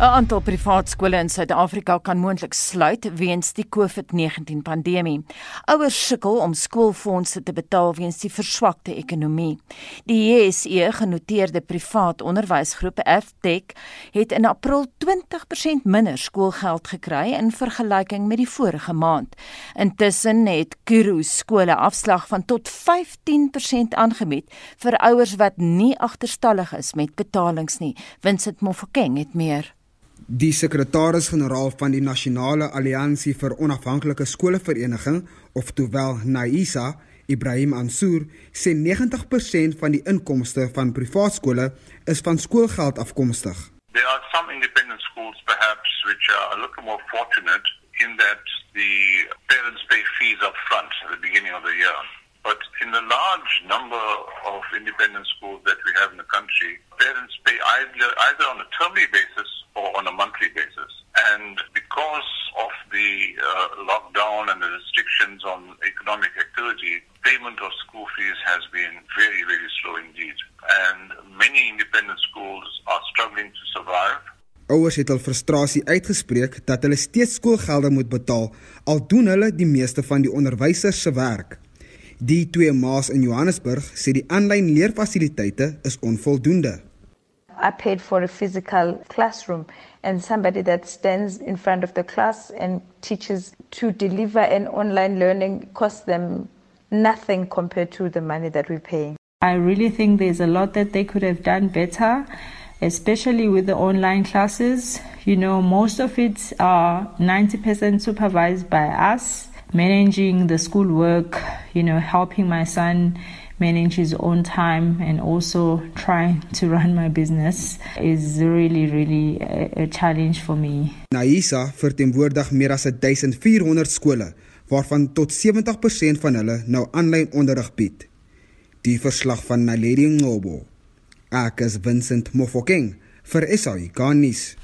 'n Aantal privaat skole in Suid-Afrika kan moontlik sluit weens die COVID-19 pandemie. Ouers sukkel om skoolfondse te betaal weens die verswakte ekonomie. Die JSE genoteerde privaat onderwysgroep Aftech het in April 20% minder skoolgeld gekry in vergelyking met die vorige maand. Intussen het Kuru skole afslag van tot 15% aangebied vir ouers wat nie agterstallig is met betalings nie. Vincent Mofokeng het meer Die sekretaris-generaal van die Nasionale Alliansie vir Onafhanklike Skolevereniging, oftewel NAISA, Ibrahim Ansour, sê 90% van die inkomste van privaat skole is van skoolgeld afkomstig. There are some independent schools perhaps which are a little more fortunate in that the parents pay fees up front at the beginning of the year. But in the large number of independent schools that we have in the country, parents pay either, either on a termly basis or on a monthly basis. And because of the uh, lockdown and the restrictions on economic activity, payment of school fees has been very, very slow indeed. And many independent schools are struggling to survive. Ouers het al frustrasie uitgespreek dat hulle steeds skoolgelde moet betaal al doen hulle die meeste van die onderwysers se werk. Die twee ma's in Johannesburg sê die aanlyn leerfasiliteite is onvoldoende. I paid for a physical classroom and somebody that stands in front of the class and teaches to deliver an online learning costs them nothing compared to the money that we're paying. I really think there's a lot that they could have done better, especially with the online classes. You know, most of it are 90% supervised by us, managing the schoolwork, you know, helping my son manage his own time and also trying to run my business is really really a, a challenge for me. Naisa verteenwoordig meer as 1400 skole waarvan tot 70% van hulle nou aanlyn onderrig bied. Die verslag van Naledi Ngobo. Ek is Vincent Mofokeng vir SAI Garnis.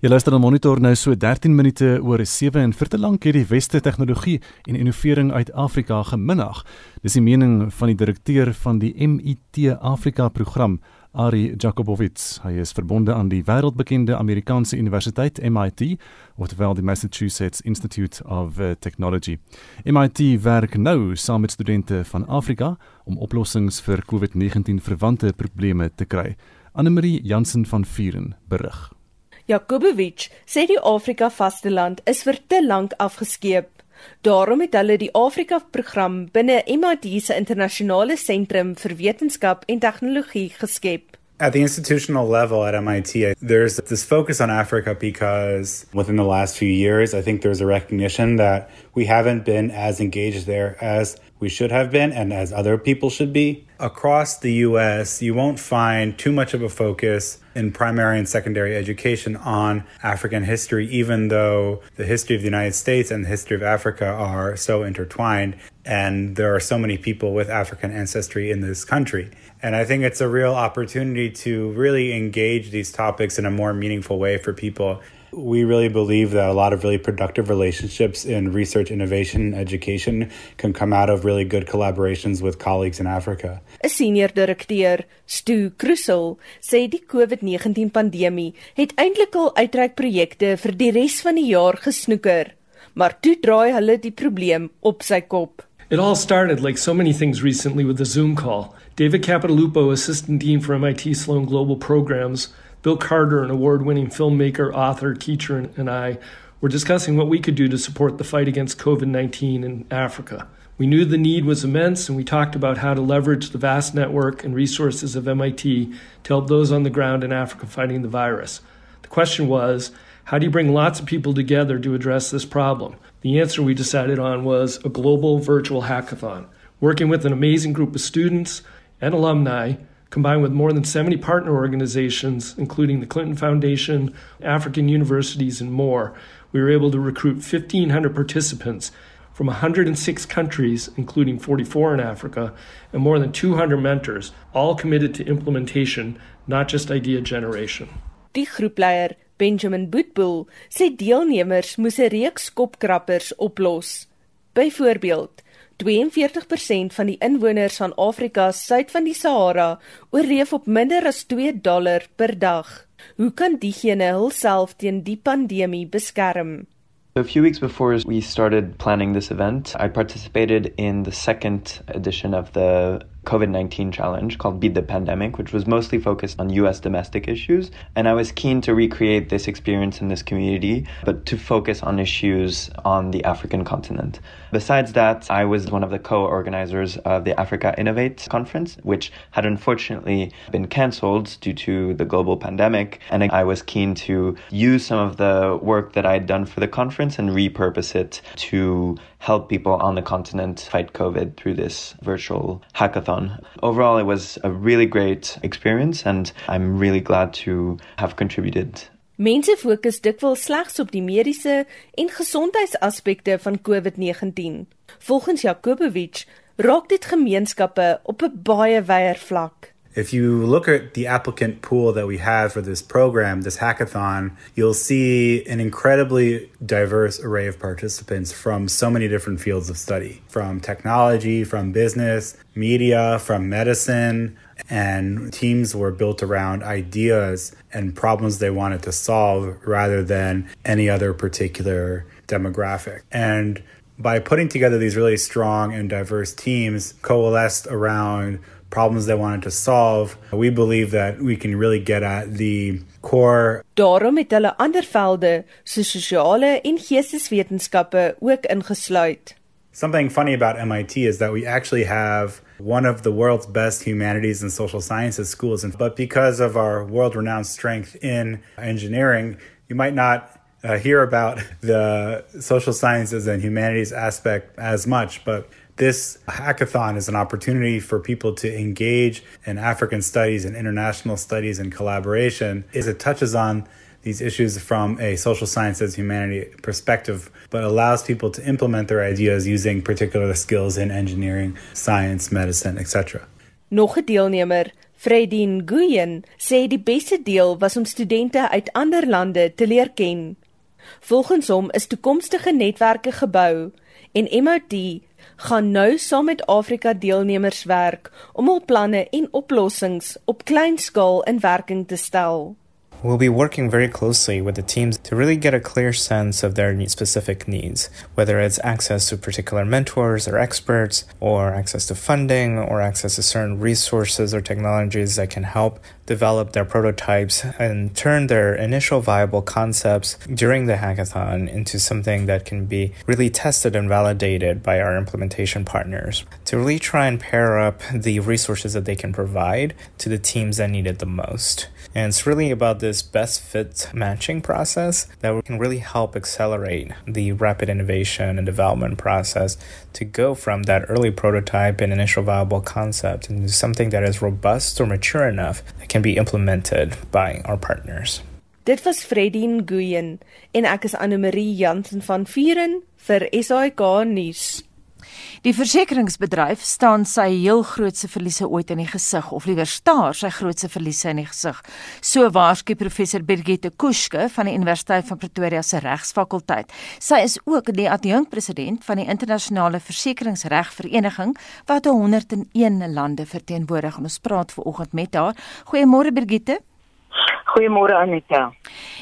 Jy luister na Monitor nou so 13 minute oor 7 en vir te lank het die weste tegnologie en innovering uit Afrika geminag. Dis die mening van die direkteur van die MIT Afrika program, Ari Jakobowitz. Hy is verbonde aan die wêreldbekende Amerikaanse universiteit MIT, oftewel die Massachusetts Institute of Technology. MIT werk nou saam met studente van Afrika om oplossings vir COVID-19 verwante probleme te kry. Anne-Marie Jansen van Vuren berig. Jakobowitsch sê die Afrika vasteland is vir te lank afgeskeep. Daarom het hulle die Afrika program binne MIT se internasionale sentrum vir wetenskap en tegnologie geskep. At the institutional level at MIT, there's this focus on Africa because within the last few years, I think there's a recognition that we haven't been as engaged there as we should have been and as other people should be. Across the US, you won't find too much of a focus in primary and secondary education on African history, even though the history of the United States and the history of Africa are so intertwined. And there are so many people with African ancestry in this country. And I think it's a real opportunity to really engage these topics in a more meaningful way for people. We really believe that a lot of really productive relationships in research, innovation, education can come out of really good collaborations with colleagues in Africa. 'n Senior direkteur, Stu Krusel, sê die COVID-19 pandemie het eintlik al uitreikprojekte vir die res van die jaar gesnoeker, maar toe draai hulle die probleem op sy kop. It all started like so many things recently with the Zoom call. David Capitalupo, assistant dean for MIT Sloan Global Programs, Bill Carter, an award winning filmmaker, author, teacher, and I were discussing what we could do to support the fight against COVID 19 in Africa. We knew the need was immense, and we talked about how to leverage the vast network and resources of MIT to help those on the ground in Africa fighting the virus. The question was how do you bring lots of people together to address this problem? The answer we decided on was a global virtual hackathon, working with an amazing group of students and alumni combined with more than 70 partner organizations, including the Clinton Foundation, African universities, and more, we were able to recruit 1,500 participants from 106 countries, including 44 in Africa, and more than 200 mentors, all committed to implementation, not just idea generation. Die groepleier Benjamin Boetboel sê deelnemers moes 'n reeks kopkrappers oplos. Byvoorbeeld, 42% van die inwoners van Afrika suid van die Sahara oorleef op minder as 2 dollar per dag. Hoe kan diegene hulself teen die pandemie beskerm? A few weeks before we started planning this event, I participated in the second edition of the COVID 19 challenge called Beat the Pandemic, which was mostly focused on US domestic issues. And I was keen to recreate this experience in this community, but to focus on issues on the African continent. Besides that, I was one of the co organizers of the Africa Innovate conference, which had unfortunately been cancelled due to the global pandemic. And I was keen to use some of the work that I had done for the conference and repurpose it to help people on the continent fight COVID through this virtual hackathon. Overall, it was a really great experience, and I'm really glad to have contributed. Mense fokus dikwels slegs op die mediese en gesondheidsaspekte van COVID-19. Volgens Jakobowitz raak dit gemeenskappe op 'n baie wyeer vlak. If you look at the applicant pool that we have for this program, this hackathon, you'll see an incredibly diverse array of participants from so many different fields of study from technology, from business, media, from medicine. And teams were built around ideas and problems they wanted to solve rather than any other particular demographic. And by putting together these really strong and diverse teams coalesced around problems they wanted to solve, we believe that we can really get at the core. Daarom het hulle ander velde so sosiale en geesteswetenskappe ook ingesluit. Something funny about MIT is that we actually have one of the world's best humanities and social sciences schools. But because of our world renowned strength in engineering, you might not uh, hear about the social sciences and humanities aspect as much. But this hackathon is an opportunity for people to engage in African studies and international studies and collaboration is it touches on these issues from a social sciences humanity perspective but allows people to implement their ideas using particular skills in engineering, science, medicine, etc. Nog 'n deelnemer, Fredin Guyen, sê die beste deel was om studente uit ander lande te leer ken. Volgens hom is toekomstige netwerke gebou en MIT gaan nou saam met Afrika deelnemers werk om hul planne en oplossings op klein skaal in werking te stel. We'll be working very closely with the teams to really get a clear sense of their specific needs, whether it's access to particular mentors or experts, or access to funding, or access to certain resources or technologies that can help develop their prototypes and turn their initial viable concepts during the hackathon into something that can be really tested and validated by our implementation partners to really try and pair up the resources that they can provide to the teams that need it the most. And it's really about this best fit matching process that can really help accelerate the rapid innovation and development process to go from that early prototype and initial viable concept into something that is robust or mature enough can be implemented by our partners. Dit was Fredin Guyen en ek is Anne Marie Jansen van Vieren vir SAK nuus. Die versekeringsbedryf staan sy heel grootste verliese ooit in die gesig of liewer staar sy grootste verliese in die gesig. So waarsku professor Birgitte Kuske van die Universiteit van Pretoria se Regsfakulteit. Sy is ook die adjunkpresident van die internasionale versekeringsregvereniging wat 101 lande verteenwoordig. Ons praat ver oggend met haar. Goeiemôre Birgitte. Goeiemôre Anita.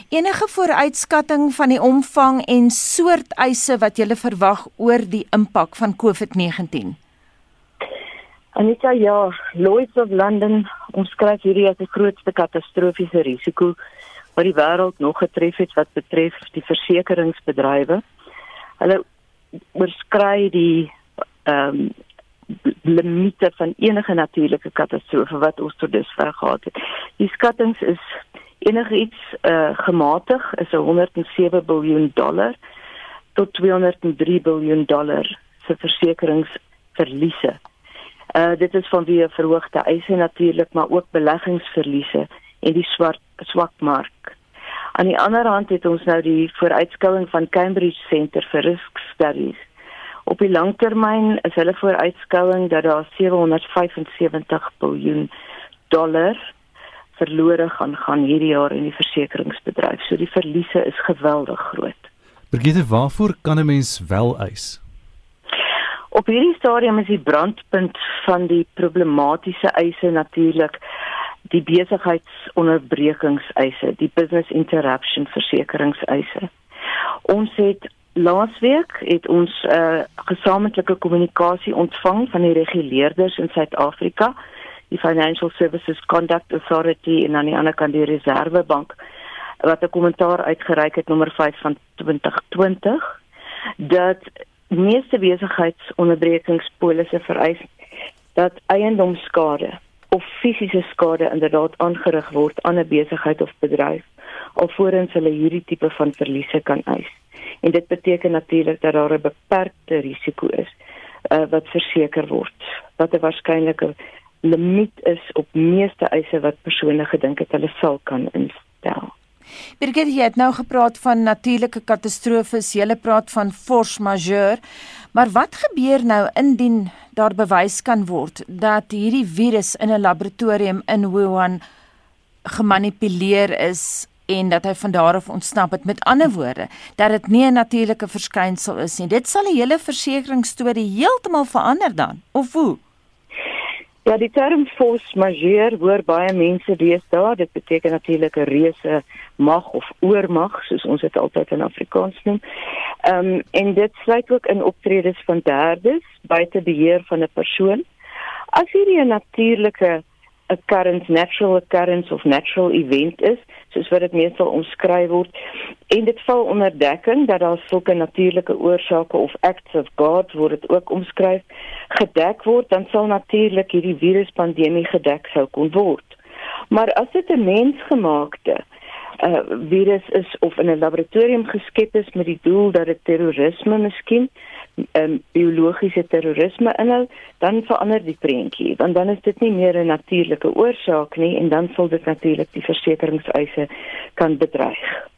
Enige vooruitskatting van die omvang en soort eise wat jy verwag oor die impak van COVID-19? Anita, ja, Lloyd's of London omskryf hierdie as die grootste katastrofiese risiko wat die wêreld nog getref het wat betref die versekeringsbedrywe. Hulle oorskry die ehm um, limite van enige natuurlike katastrofe wat ons tot dusver gehad het. Die skattings is enigiets uh, gematig is 107 miljard dollar tot 203 miljard dollar se versekeringsverliese. Uh dit is van wie verhoogde eise natuurlik, maar ook beleggingsverliese en die swart swak mark. Aan die ander hand het ons nou die vooruitskouing van Cambridge Center for Risk Studies Op die langtermyn is hulle vooruitskouing dat daar 775 miljard dollar verlore gaan gaan hierdie jaar in die versekeringsbedryf. So die verliese is geweldig groot. Brigitte, waarvoor kan 'n mens wel eis? Op hierdie stadium is die brandpunt van die problematiese eise natuurlik die besigheidsonderbrekingseise, die business interruption versekeringseise. Ons het laasweek het ons 'n uh, gesamentlike kommunikasie ontvang van die reguleerders in Suid-Afrika, die Financial Services Conduct Authority en aan die ander kant die Reservebank wat 'n kommentaar uitgereik het nommer 5 van 2020 dat meeste besigheidsonderbrekingspolisse vereis dat eiendomsskade of fisiese skade inderdaad aangerig word aan 'n besigheid of bedryf alvorens hulle hierdie tipe van verliese kan eis. En dit beteken natuurlik dat daar 'n beperkte risiko is uh, wat verseker word. Wat 'n waarskynlike limiet is op meeste eise wat persone gedink het hulle sal kan instel. Birgit, het nou gepraat van natuurlike katastrofes, jy praat van force majeure. Maar wat gebeur nou indien daar bewys kan word dat hierdie virus in 'n laboratorium in Wuhan gemanipuleer is en dat hy van daar af ontsnap het met ander woorde dat dit nie 'n natuurlike verskynsel is nie. Dit sal die hele versekeringsstorie heeltemal verander dan. Of hoe? Ja, die term force majeure hoor baie mense wees daar. Dit beteken natuurlik 'n reuse mag of oormag, soos ons dit altyd in Afrikaans noem. Ehm um, en dit sluit ook in optredes van derdes buite beheer van 'n persoon. As hierdie 'n natuurlike occurrence, natural occurrence of natural event is, soos wat dit meestal omskryf word, en dit val onder dekking dat daar sulke natuurlike oorsake of acts of God word dit ook omskryf gedek word, dan sal natuurlik hierdie viruspandemie gedek sou kon word. Maar as dit 'n mensgemaakte uh virus is of in 'n laboratorium geskep is met die doel dat dit terrorisme miskien um, biologiese terrorisme inhou, dan verander die prentjie, want dan is dit nie meer 'n natuurlike oorsaak nie en dan sal dit natuurlik die versekeringseise kan bedreig.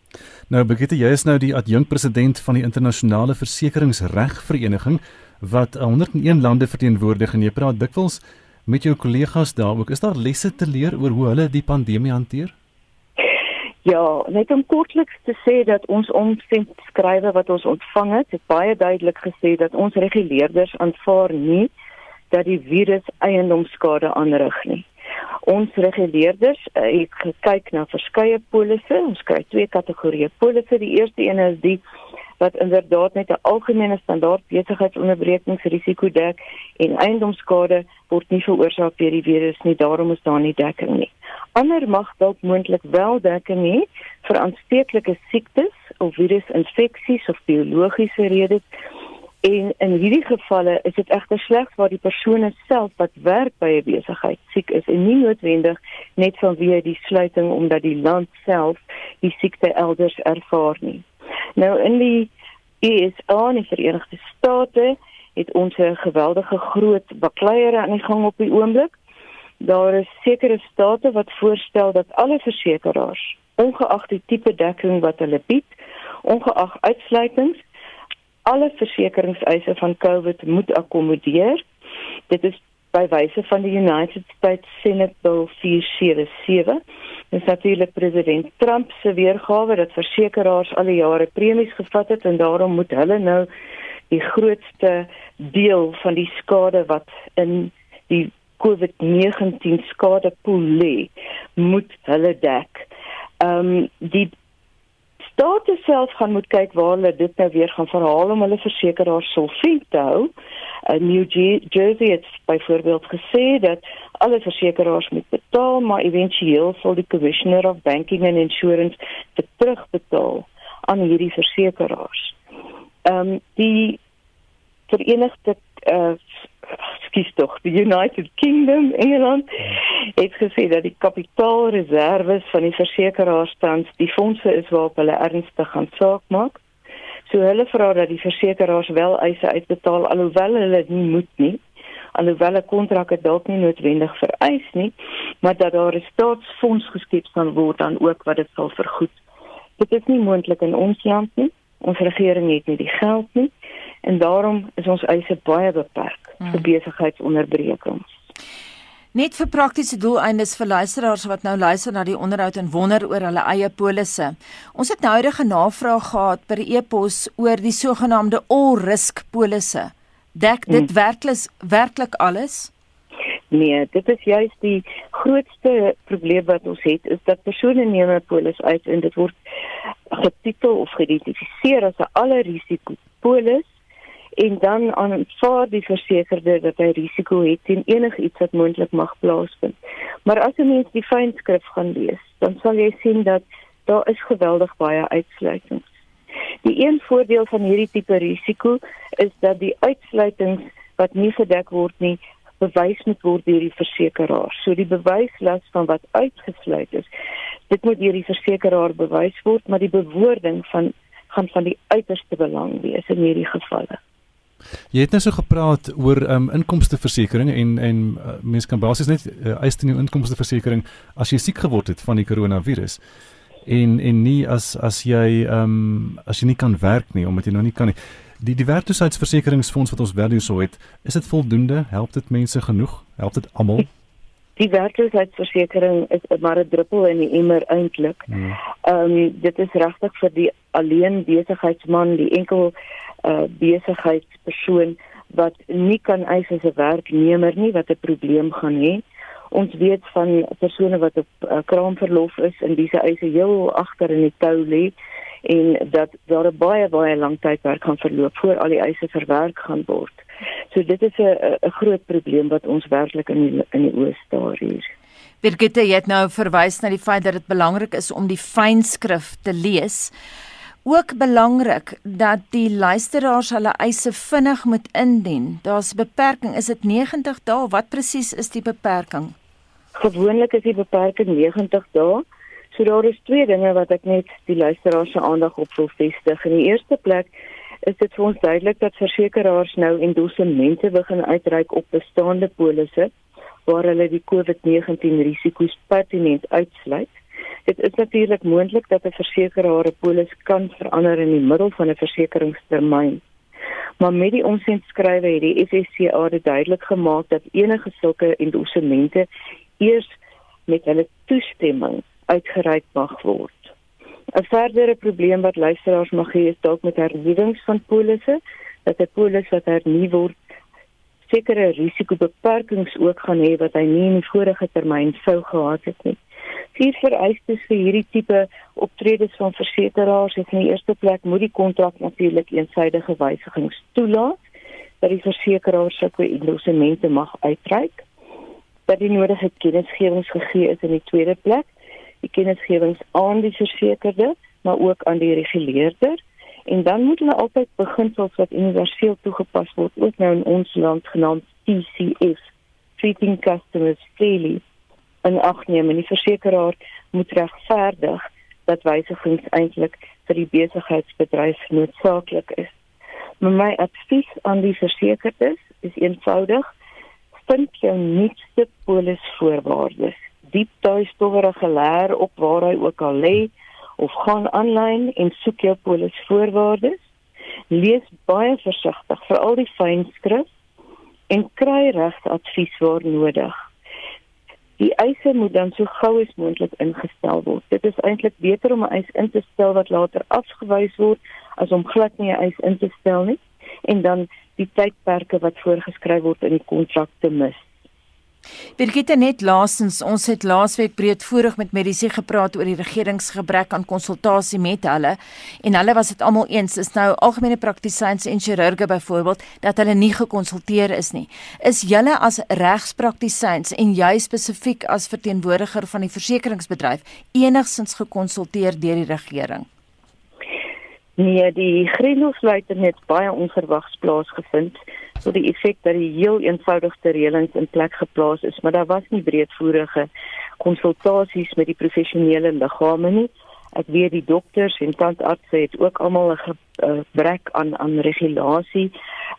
Nou Brigitte, jy is nou die adjunkpresident van die internasionale versekeringsregvereniging wat 101 lande verteenwoordig en jy praat dikwels met jou kollegas daar ook. Is daar lesse te leer oor hoe hulle die pandemie hanteer? Ja, net om kortliks te sê dat ons omskrywe wat ons ontvang het, het baie duidelik gesê dat ons reguleerders aanvaar nie dat die virus eiendomsskade aanrig nie. Ons reguleerders uh, het gekyk na verskeie polisse. Ons kry twee kategorieë polisse. Die eerste een is die wat inderdaad net 'n algemene standaard besigheidsonderbrekingsrisiko dek en eiendomsskade word nie veroorsaak deur die virus nie. Daarom is daar nie dekking nie. Ander mag dalk moontlik wel dekking hê vir aansteeklike siektes of virusinfeksies of biologiese redes. En in hierdie gevalle is dit egter slegs waar die persone self wat werk by 'n besigheid siek is en nie noodwendig net vanweë die sluiting omdat die land self die siekte elders ervaar nie. Nou in die USA in die Verenigde State het ons 'n geweldige groot bakleierery aan die gang op die oomblik daar is sekere state wat voorstel dat alle versekerings, ongeag die tipe dekking wat hulle bied, ongeag uitsluitings, alle versekeringseise van COVID moet akkommodeer. Dit is by wyse van die United States Senate Bill 477. Dis natuurlik president Trump se weergawe dat versekerings al die jare premies gevat het en daarom moet hulle nou die grootste deel van die skade wat in die COVID-19 skadepool lê, moet hulle dek. Ehm um, die state self gaan moet kyk waar hulle dit nou weer gaan verhaal om hulle versekeraars solvent te hou. Uh, New Jersey het byvoorbeeld gesê dat alle versekeraars moet betaal, maar éventueel sal die Commissioner of Banking and Insurance dit terugbetaal aan hierdie versekeraars. Ehm um, die Verenigde uh, skies tog die United Kingdom Engeland het gesê dat die kapitaalreserwes van die versekeraars tans die fondse is waarop hulle ernstig gaan saak maak. So hulle vra dat die versekeraars wel eise uitbetaal alhoewel hulle dit nie moet nie. Alhoewel 'n kontrak dit dalk nie noodwendig vereis nie, maar dat daar 'n staatsfonds geskep kan word dan ook wat dit sal vergoed. Dit is nie moontlik in ons land nie. Ons regering het nie die geld nie en daarom is ons eise baie beperk hmm. vir besigheidsonderbrekings. Net vir praktiese doeleindes vir luisteraars wat nou luister na die onderhoud en wonder oor hulle eie polisse. Ons het nou huidige navraag gehad per e-pos oor die sogenaamde all risk polisse. Dek dit hmm. werklik werklik alles? Nee, dit is juist die grootste probleem wat ons het is dat persone neem 'n polis uit en dit word getitel of geïdentifiseer as 'n alle risiko polis en dan aanvaar die versekerde dat hy risiko het teen enigiets wat moontlik mag plaasvind. Maar as jy mens die fynskrif gaan lees, dan sal jy sien dat daar is geweldig baie uitsluitings. Die een voordeel van hierdie tipe risiko is dat die uitsluitings wat nie gedek word nie, bewys moet word deur die versekeraar. So die bewyslas van wat uitgesluit is, dit moet deur die versekeraar bewys word, maar die bewoording van gaan van die uiterste belang wees in hierdie gevalle. Jy het nou so gepraat oor um, inkomsteversekering en en uh, mense kan basies net uh, eis teen jou inkomsteversekering as jy siek geword het van die koronavirus. En en nie as as jy ehm um, as jy nie kan werk nie omdat jy nou nie kan nie. Die die werkloosheidsversekeringsfonds wat ons value so het, is dit voldoende? Help dit mense genoeg? Help dit almal? Die werkloosheidsversekering is maar 'n druppel in die emmer eintlik. Hmm. Ehm um, dit is regtig vir die alleen besigheidsman, die enkel uh besigheidspersoon wat nie kan eis as 'n werknemer nie wat 'n probleem gaan hê. Ons weet van persone wat op uh, kraamverlof is en dis eise heel agter in die tou lê en dat daar 'n baie baie lang tydperk gaan verloop voor al die eise verwerk gaan word. So dit is 'n 'n groot probleem wat ons werklik in die, in die oos staar hier. Birgitte, jy het nou verwys na die feit dat dit belangrik is om die fynskrif te lees. Ook belangrik dat die luisteraars hulle eise vinnig moet indien. Daar's 'n beperking, is dit 90 dae? Wat presies is die beperking? Gewoonlik is die beperking 90 dae. So daar is twee dinge wat ek net die luisteraars se aandag op wil vestig. In die eerste plek is dit vir ons duidelik dat versekerings nou endossemente begin uitreik op bestaande polisse waar hulle die COVID-19 risiko's pertinent uitsluit. Dit is natuurlik moontlik dat 'n versekeraar 'n polis kan verander in die middel van 'n versekeringstermyn. Maar met die omsendskrywe het die FSCA dit duidelik gemaak dat enige sulke endossemente eers met hulle toestemming uitgereik mag word. 'n Verdere probleem wat luisteraars mag hê is dalk met hernuwings van polisse, dat 'n polis wat hernu word sekere risikobeperkings ook gaan hê wat hy nie in die vorige termyn sou gehad het nie. Vier vereistes vir hierdie tipe optredes van versekeraars is in die eerste plek moet die kontrak natuurlik eensydige wysigings toelaat dat die versekeraar sulke endossemente mag uitreik dat die nodige kennisgewings gegee is in die tweede plek die kennisgewings aan die versekerde maar ook aan die reguleerder. En dan moet hulle altyd beginsels wat universeel toegepas word ook nou in ons land genaamd TCF treating customers fairly en ag nee, maar die versekeraar moet regverdig dat wysigings eintlik vir die besigheidsbedryf noodsaaklik is. Maar my advies aan die versekerdes is eenvoudig: vind jou nuutste polisvoorwaardes. Diep tuistowwerige leer op waar hy ook al lê of gaan aanlyn en soek jou polisvoorwaardes. Lees baie versigtig vir al die fynskrif en kry regte advies waar nodig. Die eise moet dan so gou as moontlik ingestel word. Dit is eintlik beter om 'n eis in te stel wat later afgewys word as om glad nie 'n eis in te stel nie en dan die tydperke wat voorgeskryf word in die kontrak te mis. Birgitte net laasens, ons het laasweek breedvoerig met Mediese gepraat oor die regeringsgebrek aan konsultasie met hulle en hulle was dit almal eens is nou algemene praktisyns en chirurge byvoorbeeld dat hulle nie gekonsulteer is nie. Is julle as regspraktisyns en jy spesifiek as verteenwoordiger van die versekeringsbedryf enigsins gekonsulteer deur die regering? Nee, die grendelfluiting het baie onverwags plaasgevind so die effek dat die heel eenvoudigste reëlings in plek geplaas is, maar daar was nie breedvoerige konsultasies met die professionele liggame nie. Ek weet die dokters en tandartse het ook almal 'n gebrek aan aan regulasie,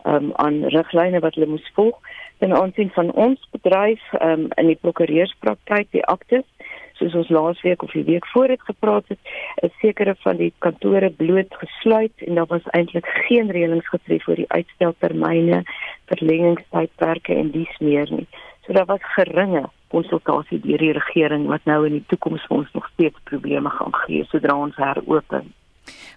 um, aan riglyne wat hulle moes volg. En aansien van ons bedryf um, in die prokureurspraktyk, die aktes, soos ons laasweek of die week voor het gepraat het, is sekere van die kantore bloot gesluit en daar was eintlik geen reëlings getref oor die uitsteltermyne, verlengingstydperke en dies meer nie. So daar was geringe konsultasie deur die regering wat nou in die toekoms vir ons nog steeds probleme gaan gee sodra ons heropen.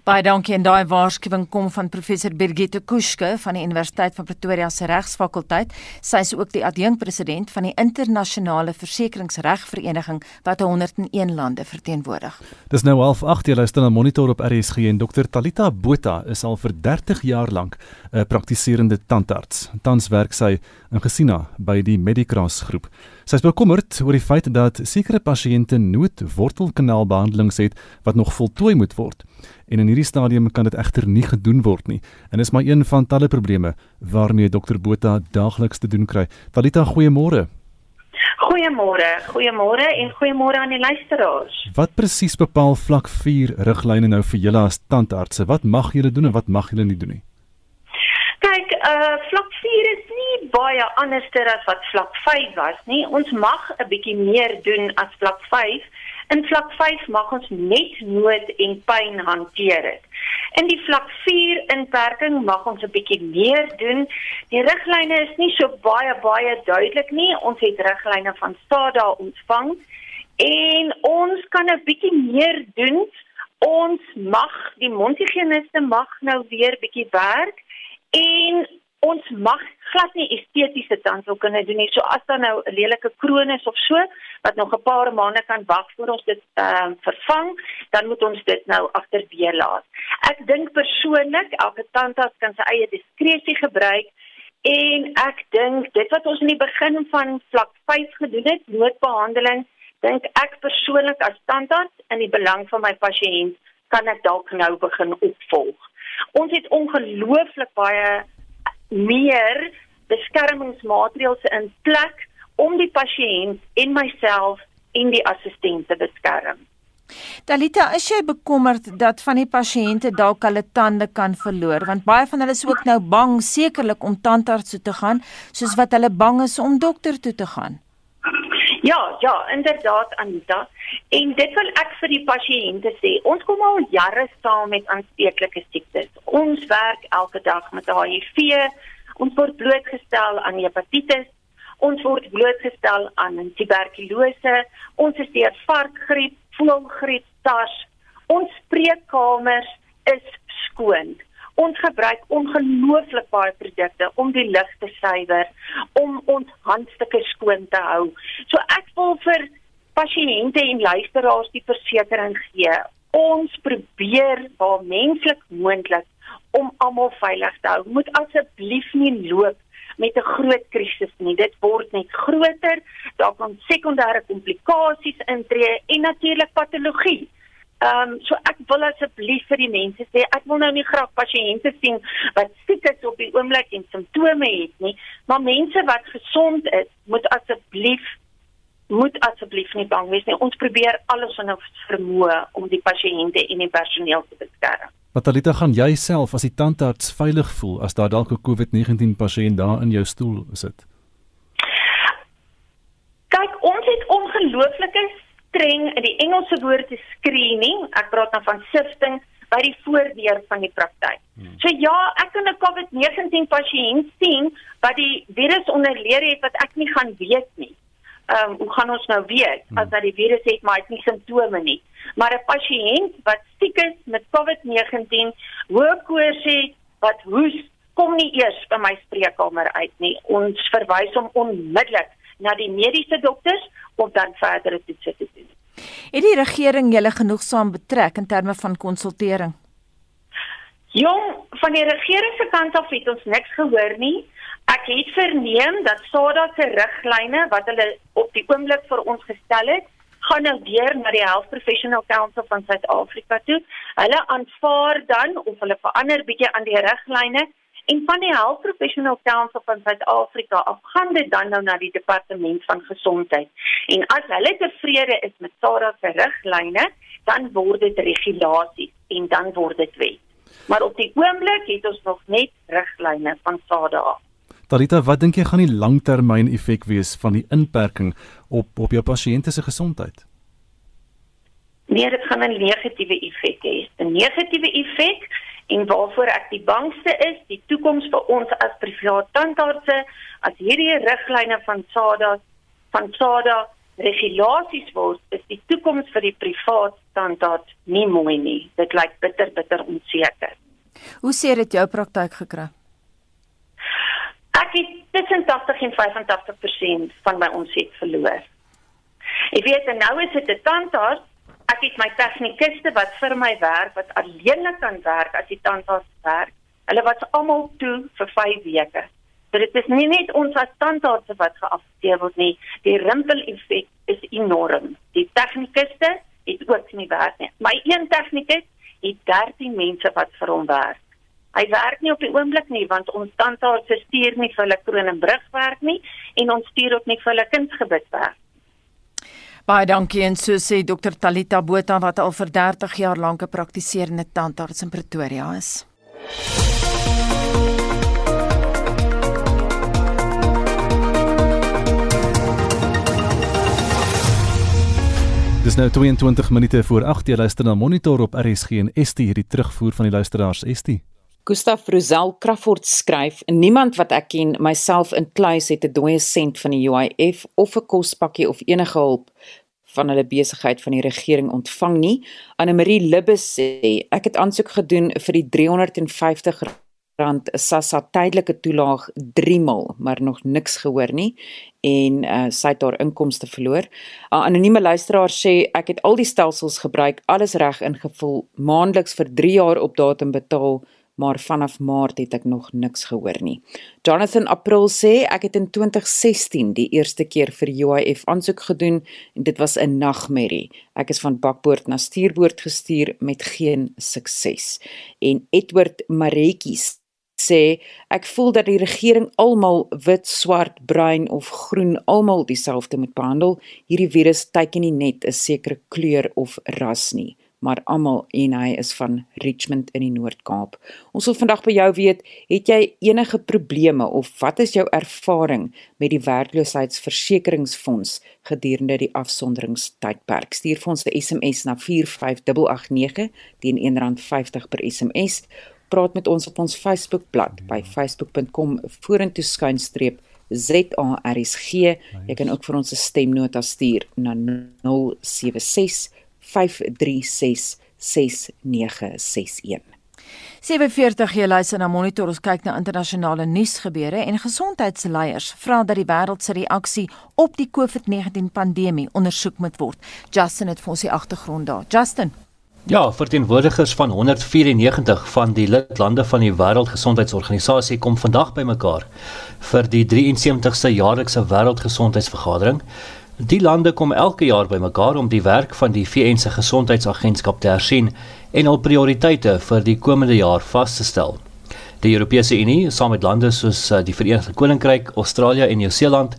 Baie dankie en daai waarskuwing kom van professor Birgitte Kuske van die Universiteit van Pretoria se Regsfakulteit. Sy is ook die adjunkpresident van die internasionale versekeringsregvereniging wat 101 lande verteenwoordig. Dis nou half 8 jy luister na Monitor op RSG en Dr Talita Botha is al vir 30 jaar lank 'n praktiserende tandarts. Tans werk sy in Gesina by die Medicras groep. Sy is bekommerd oor die feit dat sekere pasiënte noodwortelkanaalbehandelings het wat nog voltooi moet word en in hierdie stadium kan dit egter nie gedoen word nie. En is maar een van talle probleme waarmee dokter Botha daagliks te doen kry. Talita, goeiemôre. Goeiemôre, goeiemôre en goeiemôre aan die luisteraars. Wat presies bepaal vlak 4 riglyne nou vir julle as tandartse? Wat mag julle doen en wat mag julle nie doen nie? Kyk, uh vlak 4 is nie baie anderster as wat vlak 5 was nie. Ons mag 'n bietjie meer doen as vlak 5 In vlak 5 mag ons net nood en pyn hanteer dit. In die vlak 4 inperking mag ons 'n bietjie meer doen. Die riglyne is nie so baie baie duidelik nie. Ons het riglyne van SADA ontvang en ons kan 'n bietjie meer doen. Ons mag die mondhygiëniste mag nou weer bietjie werk en ons mag glad nie estetiese tandheelkunde doen nie. So as daar nou 'n lelike kroon is of so wat nog 'n paar maande kan wag voor ons dit ehm uh, vervang, dan moet ons dit nou agterweë laat. Ek dink persoonlik elke tandarts kan sy eie diskresie gebruik en ek dink dit wat ons in die begin van vlak 5 gedoen het, noodbehandeling, dink ek persoonlik as tandarts in die belang van my pasiënt kan ek dalk nou begin opvolg. Ons het ongelooflik baie meer beskermingsmaatreëls in plek om die pasiënt en myself en die assistent te beskerm. Dalita, is jy bekommerd dat van die pasiënte dalk hulle tande kan verloor want baie van hulle is ook nou bang sekerlik om tandarts toe te gaan soos wat hulle bang is om dokter toe te gaan. Ja, ja, inderdaad Anita. En dit wil ek vir die pasiënte sê. Ons kom al jare saam met aansteeklike siektes. Ons werk elke dag met HIV. Ons word blootgestel aan hepatitis. Ons word blootgestel aan tuberkulose. Ons is deur varkgriep, voëlgriep, SARS. Ons spreekkamers is skoon. Ons gebruik ongelooflik baie produkte om die lug te suiwer, om ons handstukke skoon te hou. So ek wil vir pasiënte en luisteraars die versekering gee. Ons probeer waar menslik moontlik om almal veilig te hou. Moet asseblief nie loop met 'n groot krisis nie. Dit word net groter. Daar kan sekondêre komplikasies intree en natuurlik patologie. Ehm um, so ek wil asseblief vir die mense sê ek wil nou nie graag pasiënte sien wat siek is op die oomblik en simptome het nie, maar mense wat gesond is, moet asseblief moet asseblief nie bang wees nie. Ons probeer alles in ons vermoë om die pasiënte en die personeel te beskerm. Natalita, gaan jy self as die tandarts veilig voel as daar dalk 'n COVID-19 pasiënt daar in jou stoel sit? Kyk, ons het ongelooflike streng in die Engelse woord is screening. Ek praat nou van sifting by die voordeur van die praktyk. Hmm. So ja, ek kan 'n COVID-19 pasiënt sien wat die virus onderleer het wat ek nie gaan weet nie. Ehm um, hoe gaan ons nou weet hmm. as dat die virus het maar het nie simptome nie. Maar 'n pasiënt wat siek is met COVID-19, hoë koors het, wat hoes, kom nie eers by my spreekkamer uit nie. Ons verwys hom onmiddellik na die mediese dokters om dan verdere toetse te doen. Het die regering julle genoegsaam betrek in terme van konsultering? Jong, van die regering se kant af het ons niks gehoor nie. Ek het verneem dat SADA se riglyne wat hulle op die oomblik vir ons gestel het, gaan nou deur na die Health Professional Council van Suid-Afrika toe. Hulle aanvaar dan of hulle verander bietjie aan die riglyne En van die Health Professional Council van Suid-Afrika af gaan dit dan nou na die Departement van Gesondheid. En as hulle tevrede is met SARA se riglyne, dan word dit regulasie en dan word dit wet. Maar op die oomblik het ons nog net riglyne van SARA. Talita, wat dink jy gaan die langtermyn effek wees van die inperking op op jou pasiënte se gesondheid? Nee, dit gaan 'n negatiewe effek hê. 'n Negatiewe effek en waarvoor ek die bangste is, die toekoms vir ons as privaat tandartse, as hierdie riglyne van SADA van SADA regulasies word, is die toekoms vir die privaat standaard nie mooi nie. Dit lyk bitter bitter onseker. Hoe sê dit jou praktyk gekry? Ek het tussen 80 en 85% van my omset verloor. Ek weet en nou is dit 'n tandarts. Ek het my tegnikuste wat vir my werk, wat alleenlik kan werk as die tandarts werk. Hulle was almal toe vir 5 weke. So dit is nie net ons as tandartse wat geaffekteer word nie, die rimpel effek is enorm. Die tegnikuste het ook nie werk nie. My een tegnikus het 13 mense wat vir hom werk. Hy werk nie op die oomblik nie want ons tandartse stuur nie vir hulle Kronenbrug werk nie en ons stuur ook nie vir hulle Kindsgebit werk. Baie dankie en so sê Dr Talita Botha wat al vir 30 jaar lank 'n praktiserende tandarts in Pretoria is. Dis nou 22 minute voor 8 jy luister na Monitor op RSG en ST hierdie terugvoer van die luisteraars ST. Gustav Rosel Crawford skryf: "Niemand wat ek ken, myself in kluis het 'n dooie sent van die UIF of 'n kospakkie of enige hulp van hulle besigheid van die regering ontvang nie." Anne Marie Libbes sê: "Ek het aansoek gedoen vir die 350 rand SASSA tydelike toelaag 3 mal, maar nog niks gehoor nie en uh, sy het haar inkomste verloor. 'n uh, Anonieme luisteraar sê ek het al die stelsels gebruik, alles reg ingevul, maandeliks vir 3 jaar op datum betaal, maar vanaf Maart het ek nog niks gehoor nie. Jonathan April sê ek het in 2016 die eerste keer vir UIF aansoek gedoen en dit was 'n nagmerrie. Ek is van bakboord na stuurboord gestuur met geen sukses. En Edward Maretjies sê ek voel dat die regering almal wit, swart, bruin of groen almal dieselfde moet behandel. Hierdie virus teiken nie net 'n sekere kleur of ras nie, maar almal en hy is van Richmond in die Noord-Kaap. Ons wil vandag by jou weet, het jy enige probleme of wat is jou ervaring met die werkloosheidsversekeringsfonds gedurende die afsonderingstydperk? Stuur vir ons 'n SMS na 45889 teen R1.50 per SMS praat met ons op ons Facebookblad by facebook.com vorentoe skuinstreep ZARSG. Jy kan ook vir ons 'n stemnota stuur na 076 536 6961. 47 jy luister na Monitor ons kyk na internasionale nuusgebeure en gesondheidsleiers vra dat die wêreld se reaksie op die COVID-19 pandemie ondersoek moet word. Justin het vir ons die agtergrond daar. Justin Ja, verteenwoordigers van 194 van die lidlande van die Wêreldgesondheidsorganisasie kom vandag bymekaar vir die 73ste jaarlikse Wêreldgesondheidsvergadering. Die lande kom elke jaar bymekaar om die werk van die VN se Gesondheidsagentskap te hersien en hul prioriteite vir die komende jaar vas te stel. Die Europese Unie, saam met lande soos eh, die Verenigde Koninkryk, Australië en Nieu-Seeland,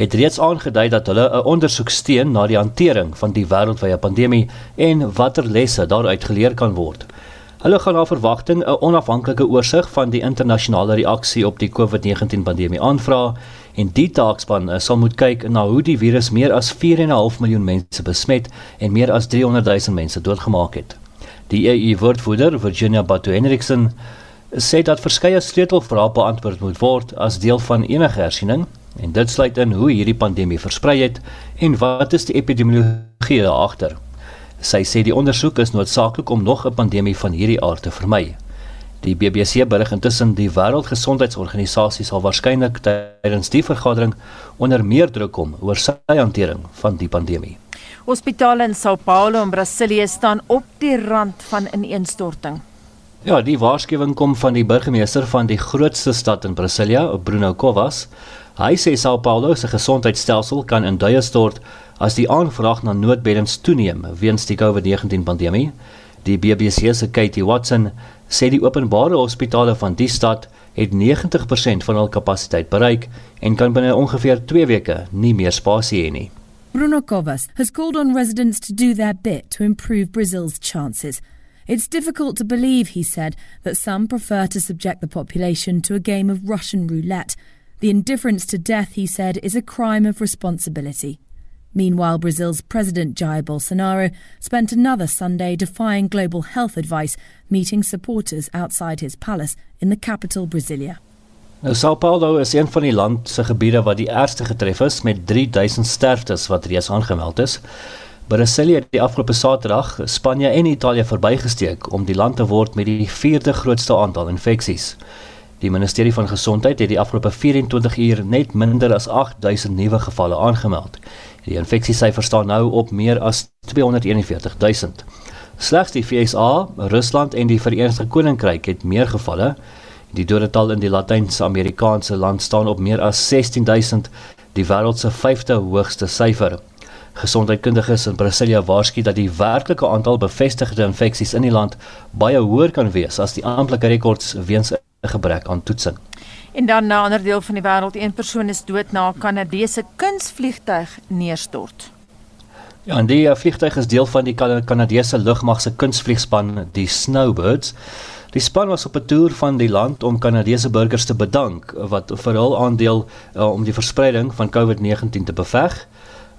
het reeds aangedui dat hulle 'n ondersoek steun na die hantering van die wêreldwye pandemie en watter lesse daaruit geleer kan word. Hulle gaan na verwagting 'n onafhanklike oorsig van die internasionale reaksie op die COVID-19 pandemie aanvra en die taakspan eh, sal moet kyk na hoe die virus meer as 4.5 miljoen mense besmet en meer as 300 000 mense doodgemaak het. Die EU-woordvoerder Virginia Batu Henriksen sê dat verskeie sleutelvrae beantwoord moet word as deel van enige hersiening en dit sluit in hoe hierdie pandemie versprei het en wat is die epidemiologie agter. Sy sê die ondersoek is noodsaaklik om nog 'n pandemie van hierdie aard te vermy. Die BBC berig intussen die Wêreldgesondheidsorganisasie sal waarskynlik tydens die vergadering onder meer druk kom oor sy hantering van die pandemie. Hospitale in São Paulo in Brasilië staan op die rand van ineenstorting. Ja, die waarskuwing kom van die burgemeester van die grootste stad in Brasilia, Bruno Covas. Hy sê São Paulo se gesondheidstelsel kan in duie stort as die aanvraag na noodbeddens toeneem weens die COVID-19 pandemie. Die BBC se Katie Watson sê die openbare hospitale van die stad het 90% van hul kapasiteit bereik en kan binne ongeveer 2 weke nie meer spasie hê nie. Bruno Covas has called on residents to do their bit to improve Brazil's chances. It's difficult to believe, he said, that some prefer to subject the population to a game of Russian roulette. The indifference to death, he said, is a crime of responsibility. Meanwhile, Brazil's President Jair Bolsonaro spent another Sunday defying global health advice, meeting supporters outside his palace in the capital, Brasilia. Nou Sao Paulo is een van die land se gebiede wat die ergste getref is met 3000 sterftes wat reeds aangemeld is. Brasilië het die afgelope Saterdag Spanje en Italië verbygesteek om die land te word met die vierde grootste aantal infeksies. Die ministerie van Gesondheid het die afgelope 24 uur net minder as 8000 nuwe gevalle aangemeld. Die infeksiesyfer staan nou op meer as 241000. Slegs die VSA, Rusland en die Verenigde Koninkryk het meer gevalle. Die dodetal in die Latyn-Amerikaanse land staan op meer as 16000, die wêreld se vyfde hoogste syfer. Gesondheidskundiges in Brasilia waarsku dat die werklike aantal bevestigde infeksies in die land baie hoër kan wees as die amptelike rekords weens 'n gebrek aan toetsing. En dan na 'n ander deel van die wêreld, een persoon is dood na 'n Kanadese kunsvliegtuig neerstort. Ja, en die uh, vliegtuig is deel van die Kanadese lugmag se kunsvliegspan, die Snowbirds. Die span was op 'n toer van die land om Kanadese burgers te bedank wat vir hul aandeel uh, om die verspreiding van COVID-19 te beveg.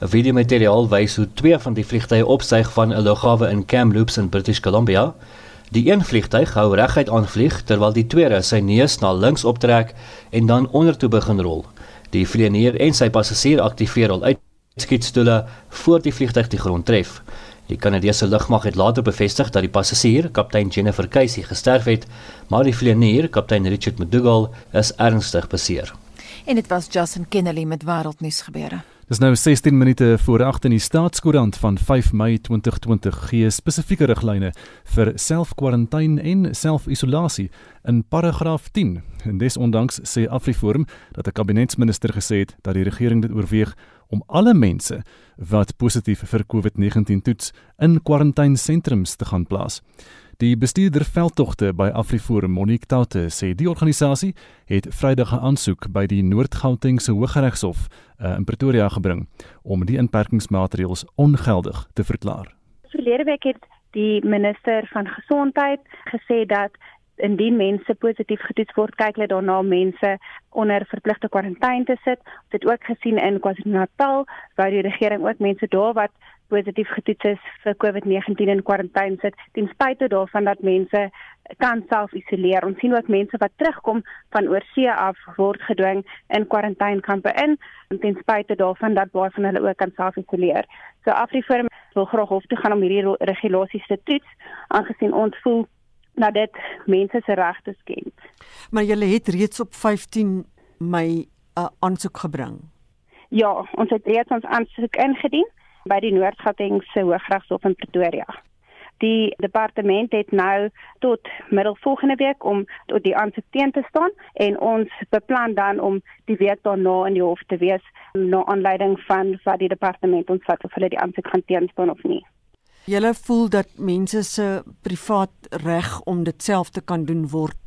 'n Videomateriaal wys hoe twee van die vliegtye opstyg van 'n lughawe in Kamloops in British Columbia. Die een vliegtyg hou reguit aanvlieg terwyl die tweede sy neus na links optrek en dan ondertoe begin rol. Die vlieënier en sy passasier aktiveer al uitskietstoele voor die vliegtyg die grond tref. Die Kanadese lugmag het later bevestig dat die passasier, kaptein Jennifer Casey, gesterf het, maar die vlieënier, kaptein Richard McDougall, is ernstig beseer. En dit was Justin Kennedy met wêreldnuus gebeure. Dis nou 16 minute voor 8 in die staatskoerant van 5 Mei 2020 gee spesifieke riglyne vir self-kwarantyne en self-isolasie in paragraaf 10. En desondanks sê Afriforum dat 'n kabinetsminister gesê het dat die regering dit oorweeg om alle mense wat positief vir COVID-19 toets in kwarantynesentrums te gaan plaas. Die bestuurder veldtogte by Afriforum Monique Taute sê die organisasie het Vrydag 'n aansoek by die Noord-Gautengse Hooggeregshof uh, in Pretoria gebring om die inperkingsmaatreëls ongeldig te verklaar. Verlede week het die minister van gesondheid gesê dat indien mense positief getoets word, kyk hulle daarna om mense onder verpligte kwarantyne te sit. Het ook gesien in KwaZulu-Natal waar die regering ook mense daar wat positief getoets is vir COVID-19 in kwarantyne sit ten spyte daarvan dat mense kan self isoleer. Ons sien ook mense wat terugkom van oorsee af word gedwing in kwarantynekampe in ten spyte daarvan dat baie van hulle ook kan self isoleer. So Afriforum wil graag hof toe gaan om hierdie regulasies te toets aangesien ons voel dat dit mense se regte skend. Maar jy het reeds op 15 Mei 'n uh, aansoek gebring. Ja, ons het reeds ons aansoek ingedien by die Noord-Gautengse Hooggeregshof in Pretoria. Die departement het nou tot middel volgende week om tot die aansoek teen te staan en ons beplan dan om die week daarna in die hof te wees na aanleiding van wat die departement ons vat of hulle die aansoek gaan teenstaan of nie. Julle voel dat mense se privaat reg om dit self te kan doen word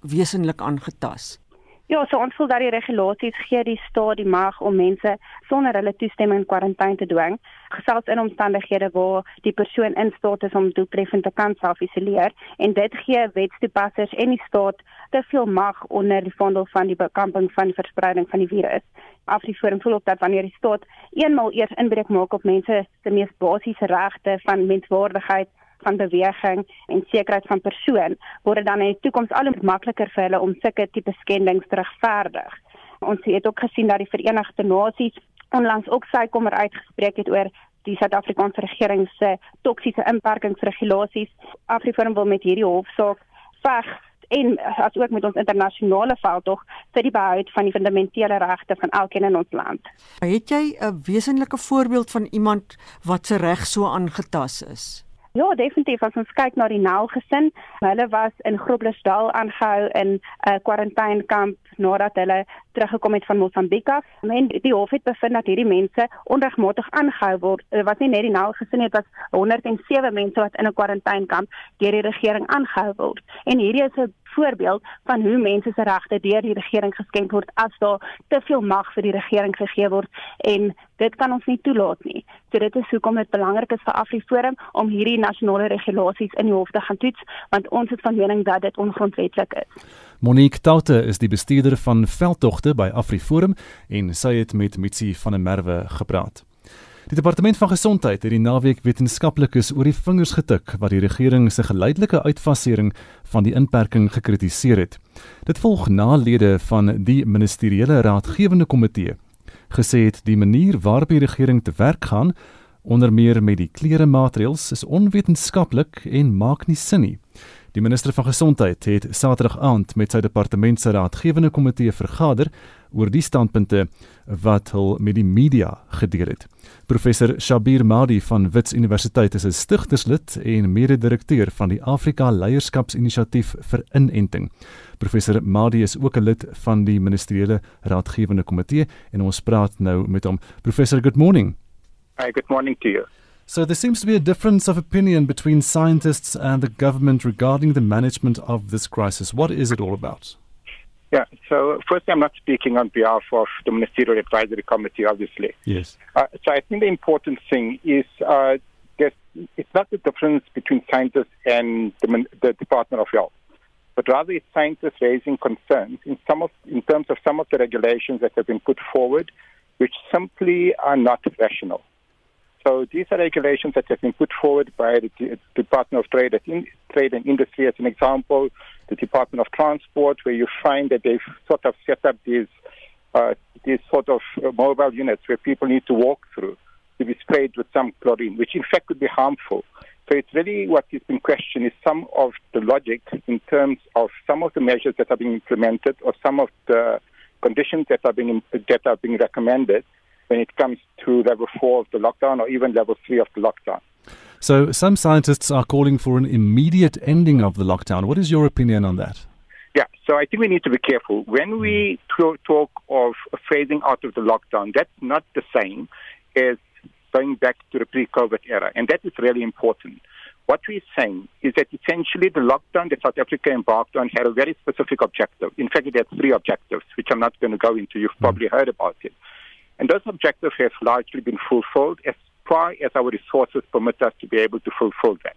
wesenlik aangetast. Ja, so ons voel dat die regulasies gee die staat die mag om mense sonder hulle toestemming in kwarantyne te dwing, gesels in omstandighede waar die persoon in staat is om doeltreffend te kan self-isoleer en dit gee wetstoepassers en die staat te veel mag onder die vondel van die bekamping van die verspreiding van die virus. Afriforum voel ook dat wanneer die staat eenmal eers inbreuk maak op mense se mees basiese regte van menswaardigheid van beweging en sekerheid van persoon word dan in die toekoms al hoe makliker vir hulle om sulke tipe skendings te regverdig. Ons het ook gesien dat die Verenigde Nasies onlangs ook sy kommer uitgespreek het oor die Suid-Afrikaanse regering se toksiese inperkingsregulasies. Afriforum wil met hierdie hofsaak veg en as ook met ons internasionale veldtog vir die behoud van die fundamentele regte van elkeen in ons land. Het jy 'n wesenlike voorbeeld van iemand wat se reg so aangetast is? Ja, definitief. As ons kyk na die Nel gesin, hulle was in Groblersdal aangehou in 'n uh, kwarantynekamp nadat hulle teruggekom het van Mosambiek af. Men die hof het bevind dat hierdie mense onregmatig aangehou word. Dit was nie net die Nel gesin dit was 107 mense wat in 'n kwarantynekamp deur die regering aangehou word. En hierdie is 'n voorbeeld van hoe mense se regte deur die regering geskend word as daar te veel mag vir die regering gegee word en dit kan ons nie toelaat nie. So dit is hoekom dit belangrik is vir Afriforum om hierdie nasionale regulasies in die hof te gaan toets want ons is van mening dat dit ongrondwettig is. Monique Taute is die bestuurder van veldtogte by Afriforum en sy het met Mitsi van der Merwe gepraat. Die departement van gesondheid het die naweek wetenskaplikes oor die vingers getik wat die regering se geleidelike uitfasering van die inperking gekritiseer het. Dit volg na lede van die ministeriële raadgewende komitee gesê het die manier waarop die regering te werk gaan onder meer met die klere maatreëls is onwetenskaplik en maak nie sin nie. Die minister van gesondheid het Saterdag aand met sy departement se raadgewende komitee vergader oor die standpunte wat hul met die media gedeel het. Professor Shabir Madi van Wits Universiteit is 'n stigterslid en mede-direkteur van die Afrika Leierskapsinisiatief vir Inenting. Professor Madi is ook 'n lid van die ministeriële raadgewende komitee en ons praat nou met hom. Professor, good morning. Hi, good morning to you. So there seems to be a difference of opinion between scientists and the government regarding the management of this crisis. What is it all about? Yeah, so first, I'm not speaking on behalf of the Ministerial Advisory Committee, obviously. Yes. Uh, so I think the important thing is uh, it's not the difference between scientists and the, the Department of Health, but rather it's scientists raising concerns in, some of, in terms of some of the regulations that have been put forward, which simply are not rational. So these are regulations that have been put forward by the Department of Trade, Trade and Industry, as an example, the Department of Transport, where you find that they've sort of set up these uh, these sort of uh, mobile units where people need to walk through to be sprayed with some chlorine, which in fact could be harmful. So it's really what is being questioned is some of the logic in terms of some of the measures that are being implemented or some of the conditions that are being that are being recommended when it comes to level four of the lockdown or even level three of the lockdown. So, some scientists are calling for an immediate ending of the lockdown. What is your opinion on that? Yeah, so I think we need to be careful. When we talk of phasing out of the lockdown, that's not the same as going back to the pre COVID era, and that is really important. What we're saying is that essentially the lockdown that South Africa embarked on had a very specific objective. In fact, it had three objectives, which I'm not going to go into. You've mm. probably heard about it. And those objectives have largely been fulfilled as far as our resources permit us to be able to fulfill that.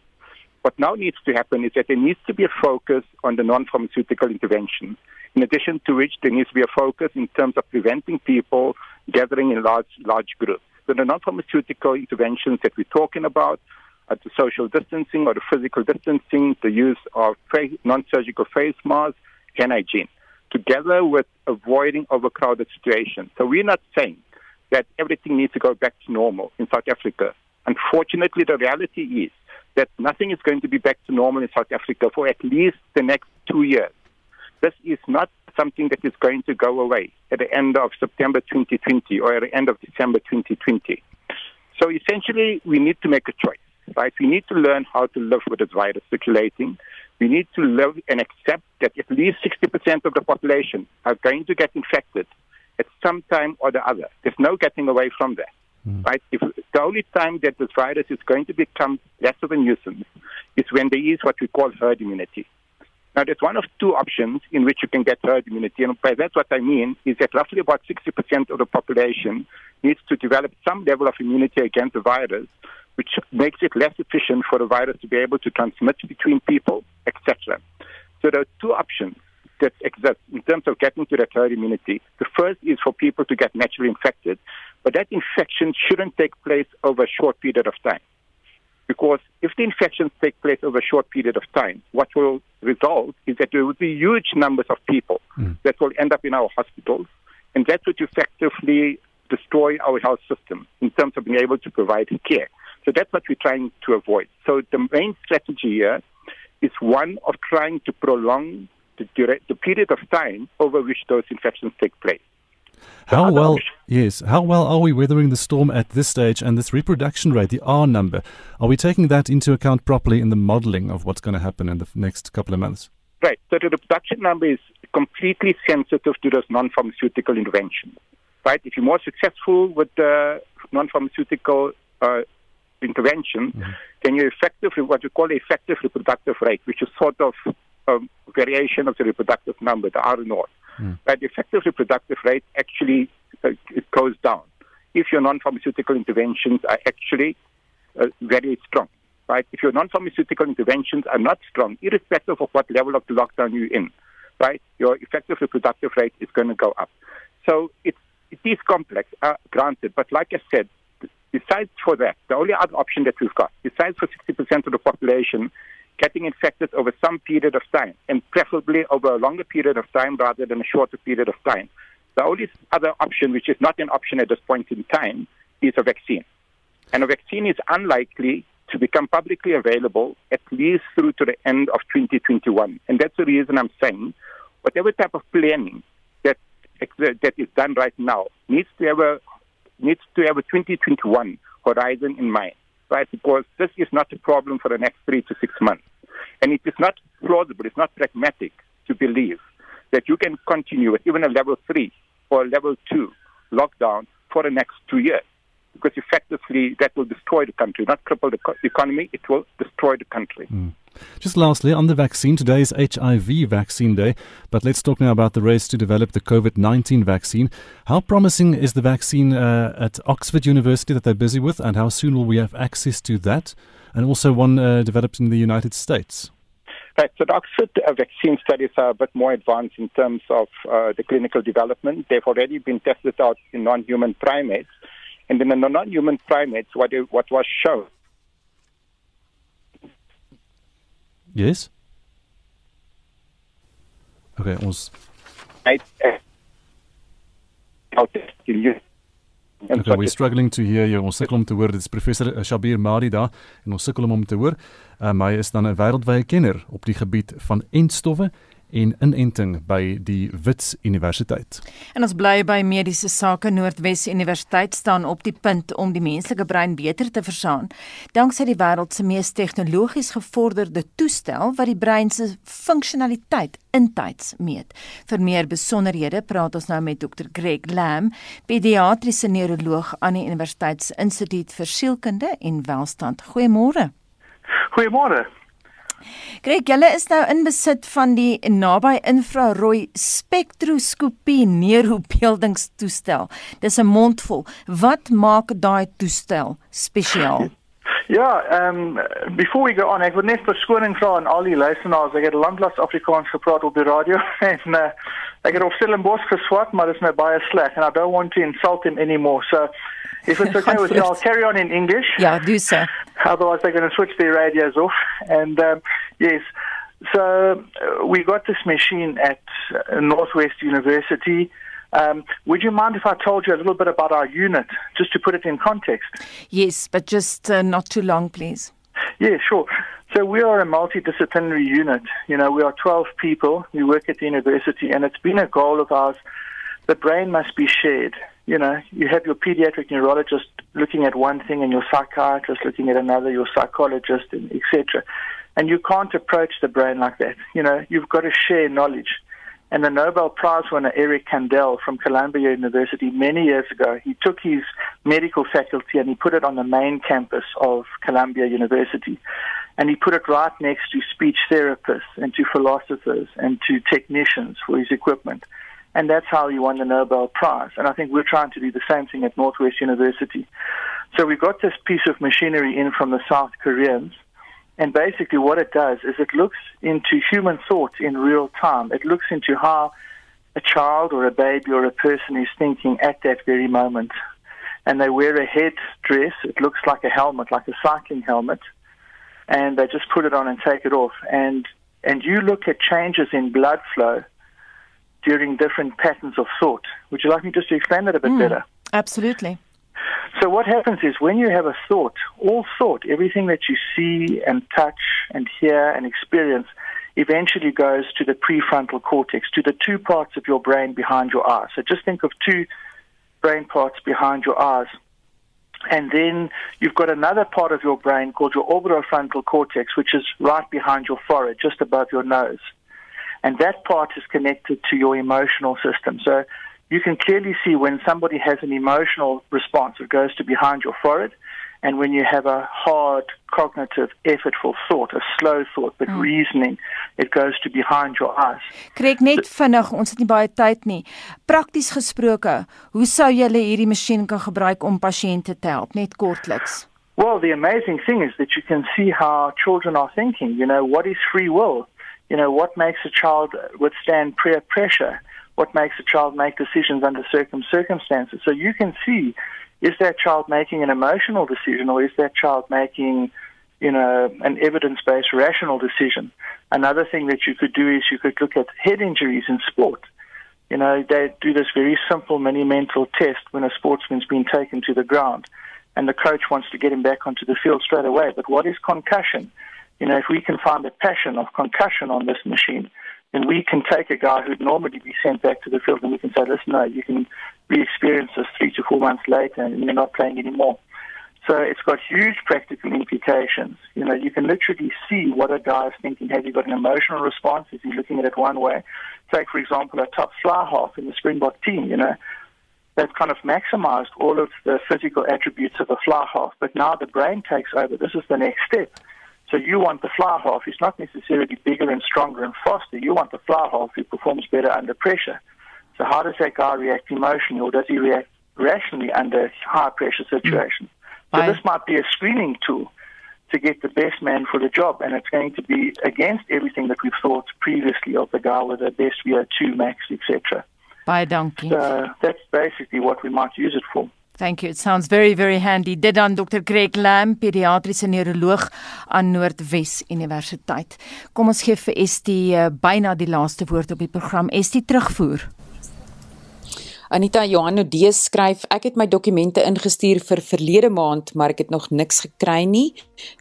What now needs to happen is that there needs to be a focus on the non-pharmaceutical interventions, in addition to which there needs to be a focus in terms of preventing people gathering in large, large groups. So the non-pharmaceutical interventions that we're talking about are the social distancing or the physical distancing, the use of non-surgical face masks, and hygiene, together with avoiding overcrowded situations. So we're not saying that everything needs to go back to normal in South Africa. Unfortunately, the reality is that nothing is going to be back to normal in South Africa for at least the next two years. This is not something that is going to go away at the end of September 2020 or at the end of December 2020. So essentially, we need to make a choice, right? We need to learn how to live with this virus circulating. We need to live and accept that at least 60% of the population are going to get infected at some time or the other. There's no getting away from that. Mm. Right? If the only time that this virus is going to become less of a nuisance is when there is what we call herd immunity. Now, there's one of two options in which you can get herd immunity, and by that, what I mean is that roughly about 60% of the population needs to develop some level of immunity against the virus, which makes it less efficient for the virus to be able to transmit between people, etc. So there are two options that exist in terms of getting to that herd immunity. The first is for people to get naturally infected, but that infection shouldn't take place over a short period of time. Because if the infections take place over a short period of time, what will result is that there will be huge numbers of people mm. that will end up in our hospitals, and that would effectively destroy our health system in terms of being able to provide care. So that's what we're trying to avoid. So the main strategy here is one of trying to prolong the, the period of time over which those infections take place. How well, yes, how well are we weathering the storm at this stage and this reproduction rate, the R number? Are we taking that into account properly in the modeling of what's going to happen in the next couple of months? Right. So the reproduction number is completely sensitive to those non-pharmaceutical interventions. Right. If you're more successful with the non-pharmaceutical uh, intervention, mm-hmm. then you're effective what we call effective reproductive rate, which is sort of um, variation of the reproductive number, the R naught. Mm. But the effective reproductive rate actually uh, it goes down if your non-pharmaceutical interventions are actually uh, very strong. Right? If your non-pharmaceutical interventions are not strong, irrespective of what level of the lockdown you're in, right, your effective reproductive rate is going to go up. So it's, it is complex, uh, granted, but like I said, besides for that, the only other option that we've got, besides for 60% of the population getting infected over some period of time, and preferably over a longer period of time rather than a shorter period of time, the only other option, which is not an option at this point in time, is a vaccine. And a vaccine is unlikely to become publicly available at least through to the end of 2021. And that's the reason I'm saying whatever type of planning that that is done right now needs to have a needs to have a 2021 horizon in mind, right? Because this is not a problem for the next three to six months, and it is not plausible, it's not pragmatic to believe that you can continue with even a level three or a level two lockdown for the next two years because effectively that will destroy the country, not cripple the economy, it will destroy the country. Mm. Just lastly, on the vaccine, today is HIV Vaccine Day, but let's talk now about the race to develop the COVID 19 vaccine. How promising is the vaccine uh, at Oxford University that they're busy with, and how soon will we have access to that? And also one uh, developed in the United States. Right, so the Oxford uh, vaccine studies are a bit more advanced in terms of uh, the clinical development. They've already been tested out in non human primates. And in the non-human primates, what, it, what was shown. Yes. Okay, ons. Okay, we're struggling to hear you. Ons sukkel om te hoor. Dit is professor Shabir Madi daar en ons sukkel om hom te hoor. Um, hy is dan 'n wêreldwye kenner op die gebied van entstowwe en inenting by die Wits Universiteit. En ons bly by mediese sake Noordwes Universiteit staan op die punt om die menslike brein beter te verstaan danksy die wêreld se mees tegnologies gevorderde toestel wat die brein se funksionaliteit intyds meet. Vir meer besonderhede praat ons nou met Dr Greg Lam, pediatriese neuroloog aan die Universiteitsinstituut vir Sielkunde en Welstand. Goeiemôre. Goeiemôre. Greg, julle is nou in besit van die naby infrarooi spektroskopie neurobeeldingstoestel. Dis 'n mondvol. Wat maak daai toestel spesiaal? Ja, ehm um, before we go on, ek wil net verskoning vra aan al die luisteraars. Ek het lanklaas Afrikaans gepraat op die radio en uh, ek het op Stellenbosch geswat, maar dit is nou baie sleg and I don't want to insult him anymore. So if it's okay with you, I'll carry on in English. Ja, do so. Otherwise, they're going to switch their radios off. And um, yes, so uh, we got this machine at uh, Northwest University. Um, would you mind if I told you a little bit about our unit, just to put it in context? Yes, but just uh, not too long, please. Yeah, sure. So we are a multidisciplinary unit. You know, we are 12 people. We work at the university, and it's been a goal of ours. The brain must be shared. You know, you have your pediatric neurologist looking at one thing, and your psychiatrist looking at another, your psychologist, and etc. And you can't approach the brain like that. You know, you've got to share knowledge. And the Nobel Prize winner Eric Kandel from Columbia University many years ago, he took his medical faculty and he put it on the main campus of Columbia University. And he put it right next to speech therapists and to philosophers and to technicians for his equipment. And that's how he won the Nobel Prize. And I think we're trying to do the same thing at Northwest University. So we've got this piece of machinery in from the South Koreans and basically, what it does is it looks into human thought in real time. It looks into how a child or a baby or a person is thinking at that very moment. And they wear a head dress. It looks like a helmet, like a cycling helmet. And they just put it on and take it off. And, and you look at changes in blood flow during different patterns of thought. Would you like me just to explain that a bit mm, better? Absolutely. So what happens is when you have a thought, all thought, everything that you see and touch and hear and experience eventually goes to the prefrontal cortex, to the two parts of your brain behind your eyes. So just think of two brain parts behind your eyes. And then you've got another part of your brain called your orbitofrontal cortex, which is right behind your forehead, just above your nose. And that part is connected to your emotional system. So you can clearly see when somebody has an emotional response, it goes to behind your forehead. And when you have a hard, cognitive, effortful thought, a slow thought, but mm. reasoning, it goes to behind your eyes. Kyk net vinnig, ons het nie baie tyd nie. Prakties gesproke, hoe sou jy hierdie masjien kan gebruik om pasiënte te help, net kortliks? Well, the amazing thing is that you can see how children are thinking. You know, what is free will? You know, what makes a child withstand peer pressure? what makes a child make decisions under certain circumstances. So you can see is that child making an emotional decision or is that child making you know an evidence-based rational decision another thing that you could do is you could look at head injuries in sport you know they do this very simple mini mental test when a sportsman's been taken to the ground and the coach wants to get him back onto the field straight away but what is concussion you know if we can find the passion of concussion on this machine then we can take a guy who'd normally be sent back to the field and we can say, listen, no, you can re-experience this three to four months later and you're not playing anymore. So it's got huge practical implications. You know, you can literally see what a guy is thinking. Have you got an emotional response? Is he looking at it one way? Take, for example, a top fly half in the Springbok team, you know, they've kind of maximized all of the physical attributes of a fly half, but now the brain takes over. This is the next step. So you want the fly half who's not necessarily bigger and stronger and faster. You want the fly half who performs better under pressure. So how does that guy react emotionally or does he react rationally under high pressure situations? Mm. So this might be a screening tool to get the best man for the job and it's going to be against everything that we've thought previously of the guy with the best VO2 max, etc. Baie dankie. So that's basically what we might use it for. Thank you. It sounds very very handy. Dit dan Dr. Greg Lam, pediatriese neuroloog aan Noordwes Universiteit. Kom ons gee vir Estie uh, byna die laaste woord op die program. Estie terugvoer. Anita Johanno D skryf ek het my dokumente ingestuur vir verlede maand maar ek het nog niks gekry nie.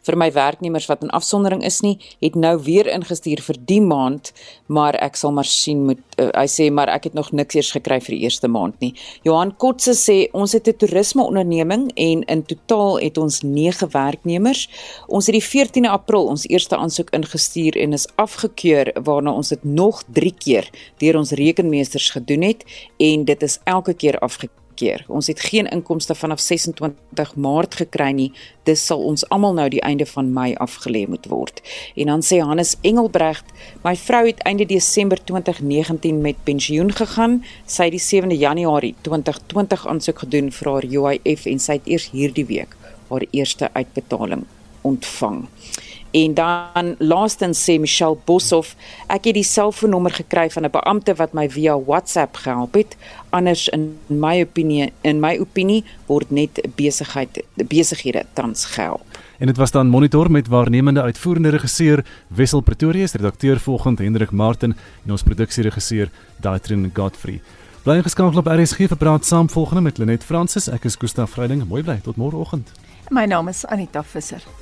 Vir my werknemers wat in afsondering is nie het nou weer ingestuur vir die maand maar ek sal maar sien moet uh, hy sê maar ek het nog niks eers gekry vir die eerste maand nie. Johan Kotse sê ons het 'n toerisme onderneming en in totaal het ons 9 werknemers. Ons het die 14de April ons eerste aansoek ingestuur en is afgekeur waarna ons dit nog 3 keer deur ons rekenmeesters gedoen het en dit is elke keer afgekeer. Ons het geen inkomste vanaf 26 Maart gekry nie. Dis sal ons almal nou die einde van Mei afgelê moet word. En dan sê Hannes Engelbregt, my vrou het einde Desember 2019 met pensioen gegaan. Sy het die 7de Januarie 2020 aansoek gedoen vir haar UIF en sy het eers hierdie week haar eerste uitbetaling ontvang. En dan laastens sê Michelle Boshoff, ek het die selfoonnommer gekry van 'n beampte wat my via WhatsApp gehelp het. Anders in my opinie, in my opinie word net besigheid besighede tans gehelp. En dit was dan monitor met waarnemende uitvoerende regisseur Wessel Pretorius, redakteur volgend Hendrik Martin en ons produksieregisseur Daitrin Godfrey. Bly geskakel op RSG vir praat saam volgende met Lenet Fransis. Ek is Gustaf Vreiding. Mooi bly tot môreoggend. My naam is Anita Visser.